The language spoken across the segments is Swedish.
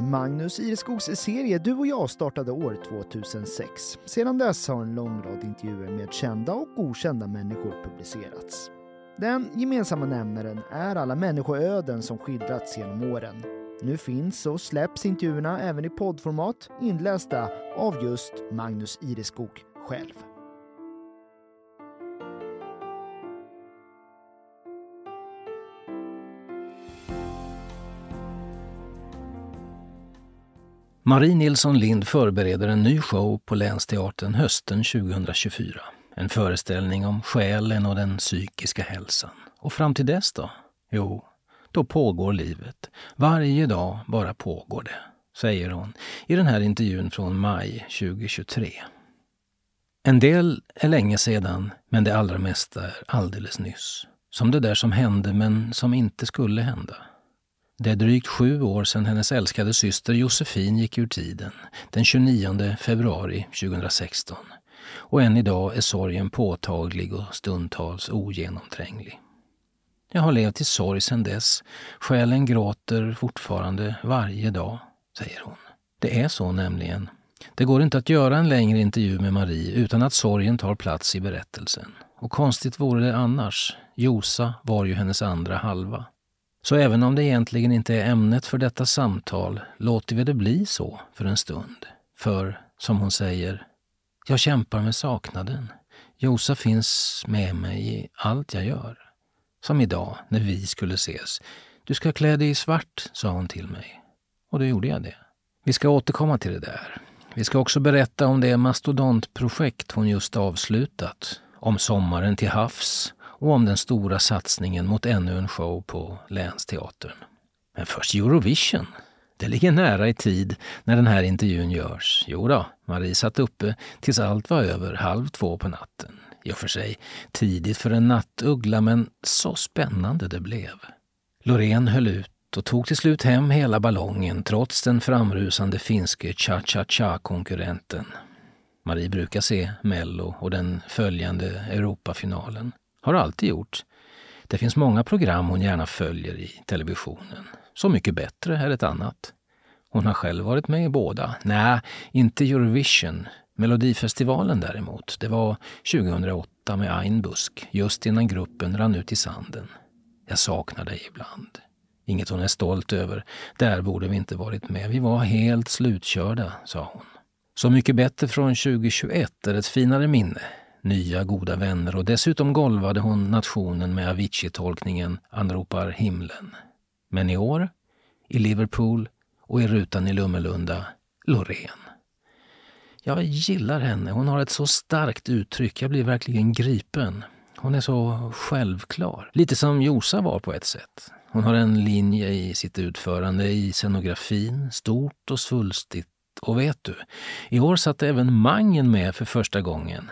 Magnus Ireskogs serie Du och jag startade år 2006. Sedan dess har en lång rad intervjuer med kända och okända människor publicerats. Den gemensamma nämnaren är alla människoöden som skildrats genom åren. Nu finns och släpps intervjuerna även i poddformat inlästa av just Magnus Ireskog själv. Marie Nilsson Lind förbereder en ny show på Länsteatern hösten 2024. En föreställning om själen och den psykiska hälsan. Och fram till dess då? Jo, då pågår livet. Varje dag bara pågår det, säger hon i den här intervjun från maj 2023. En del är länge sedan, men det allra mesta är alldeles nyss. Som det där som hände, men som inte skulle hända. Det är drygt sju år sedan hennes älskade syster Josefin gick ur tiden, den 29 februari 2016. Och än idag är sorgen påtaglig och stundtals ogenomtränglig. Jag har levt i sorg sedan dess. Själen gråter fortfarande varje dag, säger hon. Det är så nämligen. Det går inte att göra en längre intervju med Marie utan att sorgen tar plats i berättelsen. Och konstigt vore det annars. Josa var ju hennes andra halva. Så även om det egentligen inte är ämnet för detta samtal låter vi det bli så för en stund. För, som hon säger, jag kämpar med saknaden. Josa finns med mig i allt jag gör. Som idag, när vi skulle ses. Du ska klä dig i svart, sa hon till mig. Och då gjorde jag det. Vi ska återkomma till det där. Vi ska också berätta om det mastodontprojekt hon just avslutat. Om sommaren till havs och om den stora satsningen mot ännu en show på Länsteatern. Men först Eurovision. Det ligger nära i tid när den här intervjun görs. Jo då, Marie satt uppe tills allt var över halv två på natten. I och för sig tidigt för en nattuggla, men så spännande det blev. Loreen höll ut och tog till slut hem hela ballongen trots den framrusande finske cha-cha-cha-konkurrenten. Marie brukar se Mello och den följande Europafinalen. Har alltid gjort. Det finns många program hon gärna följer i televisionen. Så mycket bättre är ett annat. Hon har själv varit med i båda. Nej, inte Eurovision. Melodifestivalen däremot, det var 2008 med Einbusk, just innan gruppen rann ut i sanden. Jag saknar dig ibland. Inget hon är stolt över. Där borde vi inte varit med. Vi var helt slutkörda, sa hon. Så mycket bättre från 2021 är ett finare minne. Nya goda vänner och dessutom golvade hon nationen med Avicii-tolkningen Anropar himlen. Men i år, i Liverpool och i rutan i Lummelunda, Loreen. Jag gillar henne. Hon har ett så starkt uttryck. Jag blir verkligen gripen. Hon är så självklar. Lite som Josa var på ett sätt. Hon har en linje i sitt utförande, i scenografin, stort och svulstigt. Och vet du, i år satt även Mangen med för första gången.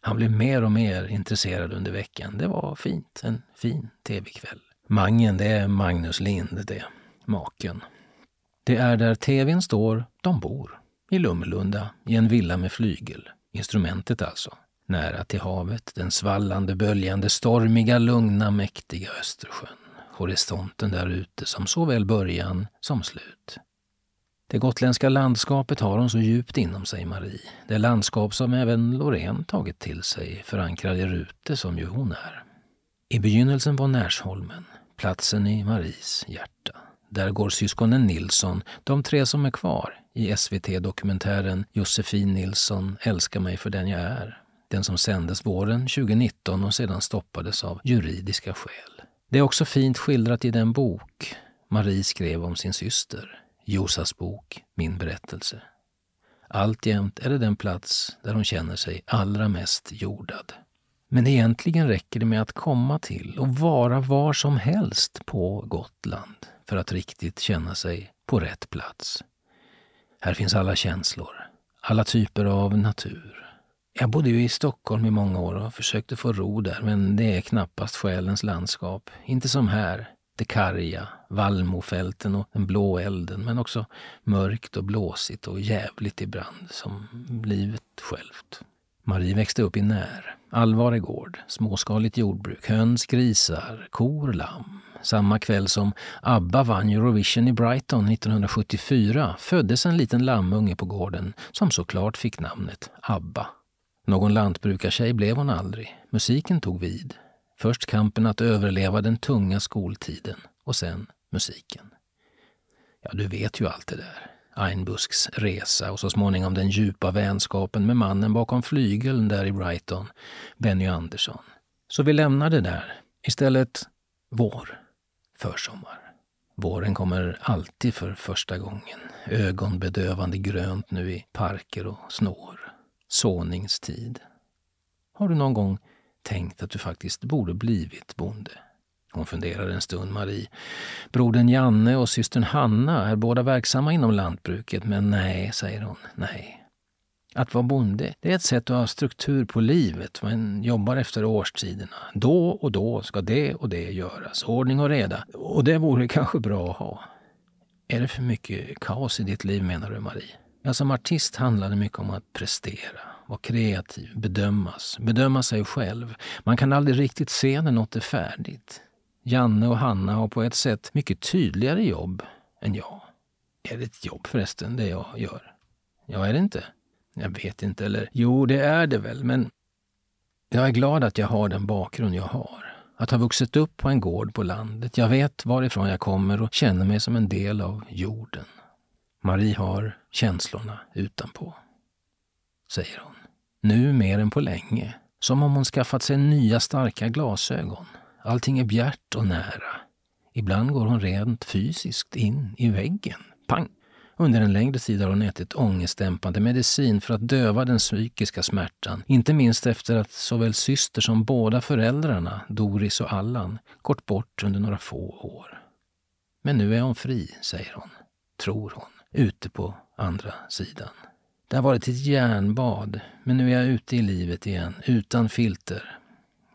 Han blev mer och mer intresserad under veckan. Det var fint. En fin tv-kväll. Mangen, det är Magnus Lind det. Maken. Det är där tvn står de bor. I Lummelunda, i en villa med flygel. Instrumentet alltså. Nära till havet, den svallande, böljande, stormiga, lugna, mäktiga Östersjön. Horisonten där ute som såväl början som slut. Det gotländska landskapet har hon så djupt inom sig, Marie. Det landskap som även Loreen tagit till sig, förankrad i Rute som ju hon är. I begynnelsen var Närsholmen, platsen i Maries hjärta. Där går syskonen Nilsson, de tre som är kvar, i SVT-dokumentären Josefin Nilsson älskar mig för den jag är. Den som sändes våren 2019 och sedan stoppades av juridiska skäl. Det är också fint skildrat i den bok Marie skrev om sin syster, Josas bok Min berättelse. Alltjämt är det den plats där hon känner sig allra mest jordad. Men egentligen räcker det med att komma till och vara var som helst på Gotland för att riktigt känna sig på rätt plats. Här finns alla känslor, alla typer av natur. Jag bodde ju i Stockholm i många år och försökte få ro där, men det är knappast själens landskap. Inte som här, det karga, vallmofälten och den blå elden, men också mörkt och blåsigt och jävligt ibland, som livet självt. Marie växte upp i När, Allvare gård, småskaligt jordbruk, höns, grisar, kor, lamm. samma kväll som ABBA vann Eurovision i Brighton 1974, föddes en liten lammunge på gården som såklart fick namnet ABBA. Någon lantbrukartjej blev hon aldrig. Musiken tog vid. Först kampen att överleva den tunga skoltiden och sen musiken. Ja, du vet ju allt det där. Einbusks resa och så småningom den djupa vänskapen med mannen bakom flygeln där i Brighton, Benny Andersson. Så vi lämnar det där. Istället vår, försommar. Våren kommer alltid för första gången. Ögonbedövande grönt nu i parker och snår. Såningstid. Har du någon gång tänkt att du faktiskt borde blivit bonde? Hon funderar en stund, Marie. Brodern Janne och systern Hanna är båda verksamma inom lantbruket, men nej, säger hon, nej. Att vara bonde, det är ett sätt att ha struktur på livet. Man jobbar efter årstiderna. Då och då ska det och det göras. Ordning och reda. Och det vore kanske bra att ha. Är det för mycket kaos i ditt liv, menar du, Marie? Ja, som artist handlar det mycket om att prestera, vara kreativ, bedömas, bedöma sig själv. Man kan aldrig riktigt se när något är färdigt. Janne och Hanna har på ett sätt mycket tydligare jobb än jag. Är det ett jobb förresten, det jag gör? Ja, är det inte? Jag vet inte, eller jo, det är det väl, men jag är glad att jag har den bakgrund jag har. Att ha vuxit upp på en gård på landet. Jag vet varifrån jag kommer och känner mig som en del av jorden. Marie har känslorna utanpå, säger hon. Nu mer än på länge. Som om hon skaffat sig nya starka glasögon. Allting är bjärt och nära. Ibland går hon rent fysiskt in i väggen. Pang! Under en längre tid har hon ätit ångestdämpande medicin för att döva den psykiska smärtan. Inte minst efter att såväl syster som båda föräldrarna, Doris och Allan, gått bort under några få år. Men nu är hon fri, säger hon. Tror hon. Ute på andra sidan. Det har varit ett järnbad, men nu är jag ute i livet igen, utan filter.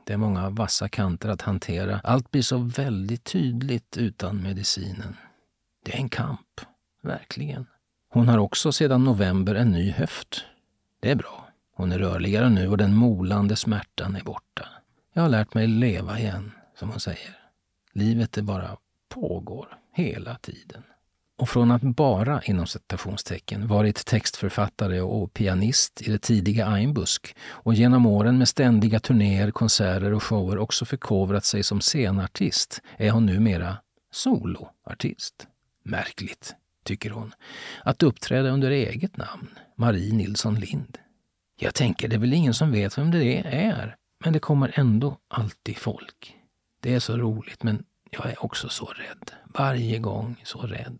Det är många vassa kanter att hantera. Allt blir så väldigt tydligt utan medicinen. Det är en kamp. Verkligen. Hon har också sedan november en ny höft. Det är bra. Hon är rörligare nu och den molande smärtan är borta. Jag har lärt mig leva igen, som hon säger. Livet är bara pågår, hela tiden. Och från att bara, inom citationstecken, varit textförfattare och pianist i det tidiga Einbusk och genom åren med ständiga turnéer, konserter och shower också förkovrat sig som scenartist är hon numera soloartist. Märkligt, tycker hon, att uppträda under eget namn, Marie Nilsson Lind. Jag tänker, det är väl ingen som vet vem det är, men det kommer ändå alltid folk. Det är så roligt, men jag är också så rädd. Varje gång så rädd.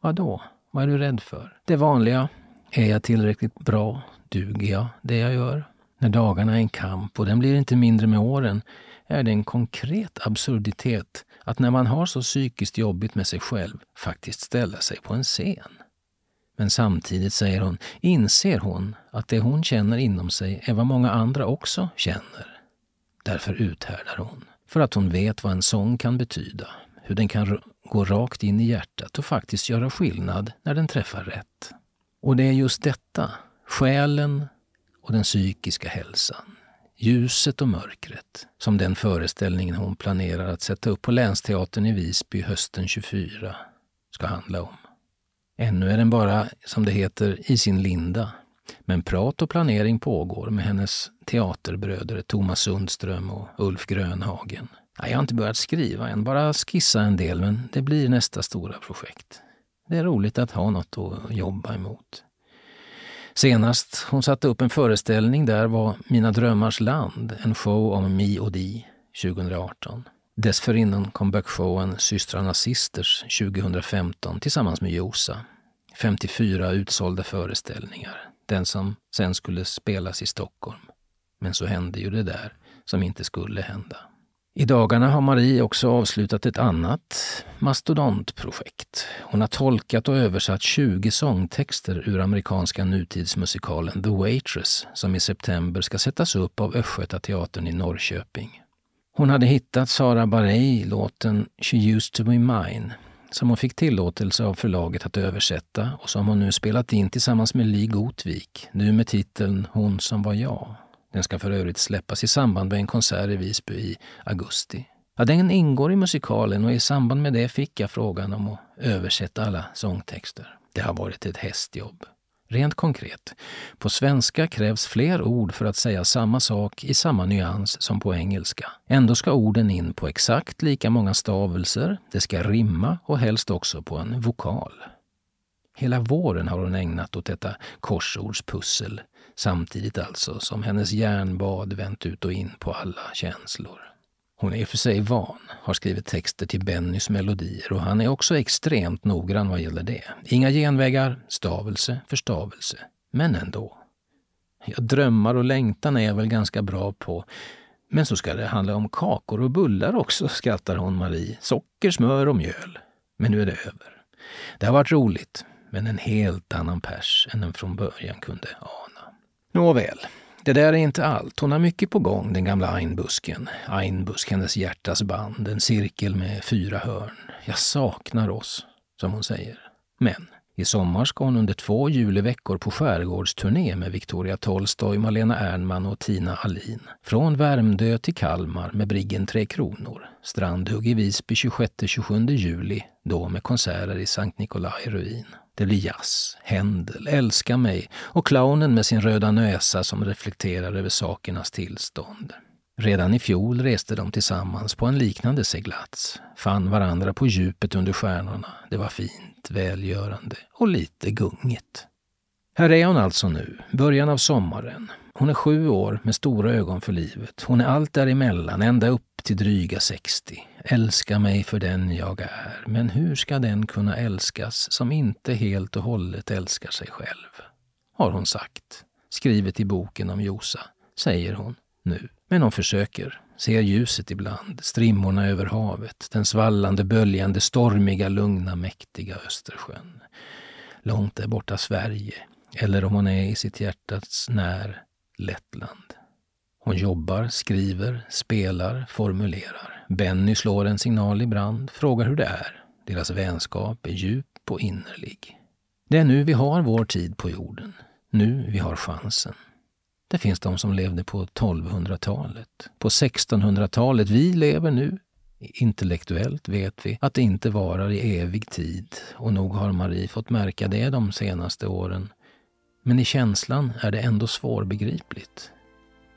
Vad då? Vad är du rädd för? Det vanliga. Är jag tillräckligt bra? Duger jag det jag gör? När dagarna är en kamp och den blir inte mindre med åren är det en konkret absurditet att när man har så psykiskt jobbigt med sig själv faktiskt ställa sig på en scen. Men samtidigt, säger hon, inser hon att det hon känner inom sig är vad många andra också känner. Därför uthärdar hon. För att hon vet vad en sång kan betyda, hur den kan gå rakt in i hjärtat och faktiskt göra skillnad när den träffar rätt. Och det är just detta, själen och den psykiska hälsan, Ljuset och mörkret, som den föreställningen hon planerar att sätta upp på Länsteatern i Visby hösten 24 ska handla om. Ännu är den bara, som det heter, i sin linda. Men prat och planering pågår med hennes teaterbröder Thomas Sundström och Ulf Grönhagen. Jag har inte börjat skriva än, bara skissa en del, men det blir nästa stora projekt. Det är roligt att ha något att jobba emot. Senast hon satte upp en föreställning där var Mina drömmars land, en show om Mi och Di 2018. Dessförinnan kom backshowen Systrarna Sisters 2015 tillsammans med Josa. 54 utsålda föreställningar. Den som sen skulle spelas i Stockholm. Men så hände ju det där som inte skulle hända. I dagarna har Marie också avslutat ett annat mastodontprojekt. Hon har tolkat och översatt 20 sångtexter ur amerikanska nutidsmusikalen The Waitress som i september ska sättas upp av Östgötateatern i Norrköping. Hon hade hittat Sara Barei låten She used to be mine som hon fick tillåtelse av förlaget att översätta och som hon nu spelat in tillsammans med Lee Gotvik, nu med titeln Hon som var jag. Den ska för övrigt släppas i samband med en konsert i Visby i augusti. Ja, den ingår i musikalen och i samband med det fick jag frågan om att översätta alla sångtexter. Det har varit ett hästjobb. Rent konkret, på svenska krävs fler ord för att säga samma sak i samma nyans som på engelska. Ändå ska orden in på exakt lika många stavelser, det ska rimma och helst också på en vokal. Hela våren har hon ägnat åt detta korsordspussel, samtidigt alltså som hennes järnbad vänt ut och in på alla känslor. Hon är för sig van, har skrivit texter till Bennys melodier och han är också extremt noggrann vad gäller det. Inga genvägar, stavelse för stavelse. Men ändå. Ja, drömmar och längtan är jag väl ganska bra på. Men så ska det handla om kakor och bullar också, skrattar hon Marie. Socker, smör och mjöl. Men nu är det över. Det har varit roligt, men en helt annan pers än den från början kunde ana. Nåväl, det där är inte allt. Hon har mycket på gång, den gamla Einbusken. Einbusk, hennes hjärtas band, en cirkel med fyra hörn. Jag saknar oss, som hon säger. Men i sommar ska hon under två juleveckor på skärgårdsturné med Victoria Tolstoy, Malena Ernman och Tina Alin. Från Värmdö till Kalmar med briggen Tre Kronor. Strandhugg i Visby 26-27 juli, då med konserter i Sankt Nikolai ruin. Det blir jazz, Händel, Älska mig och clownen med sin röda näsa som reflekterar över sakernas tillstånd. Redan i fjol reste de tillsammans på en liknande seglats, fann varandra på djupet under stjärnorna. Det var fint, välgörande och lite gungigt. Här är hon alltså nu, början av sommaren. Hon är sju år med stora ögon för livet. Hon är allt däremellan, ända upp till dryga 60. Älska mig för den jag är. Men hur ska den kunna älskas som inte helt och hållet älskar sig själv? Har hon sagt. Skrivet i boken om Josa, säger hon nu. Men hon försöker, ser ljuset ibland, strimmorna över havet, den svallande, böljande, stormiga, lugna, mäktiga Östersjön. Långt där borta Sverige, eller om hon är i sitt hjärtats när, Lettland. Hon jobbar, skriver, spelar, formulerar. Benny slår en signal i brand, frågar hur det är. Deras vänskap är djup och innerlig. Det är nu vi har vår tid på jorden. Nu vi har chansen. Det finns de som levde på 1200-talet, på 1600-talet. Vi lever nu. Intellektuellt vet vi att det inte varar i evig tid och nog har Marie fått märka det de senaste åren. Men i känslan är det ändå svårbegripligt.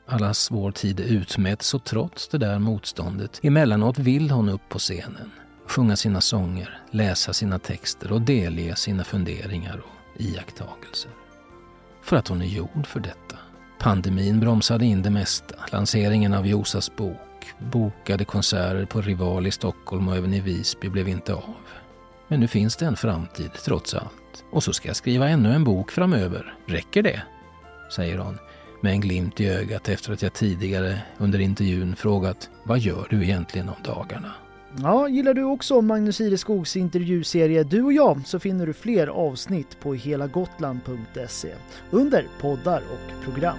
Allas vår tid är utmätt, och trots det där motståndet emellanåt vill hon upp på scenen, sjunga sina sånger, läsa sina texter och delge sina funderingar och iakttagelser. För att hon är gjord för detta. Pandemin bromsade in det mesta. Lanseringen av Josas bok, bokade konserter på Rival i Stockholm och även i Visby blev inte av. Men nu finns det en framtid, trots allt. Och så ska jag skriva ännu en bok framöver. Räcker det? Säger hon med en glimt i ögat efter att jag tidigare under intervjun frågat vad gör du egentligen om dagarna? Ja, gillar du också Magnus Ireskogs intervjuserie Du och jag så finner du fler avsnitt på helagotland.se under poddar och program.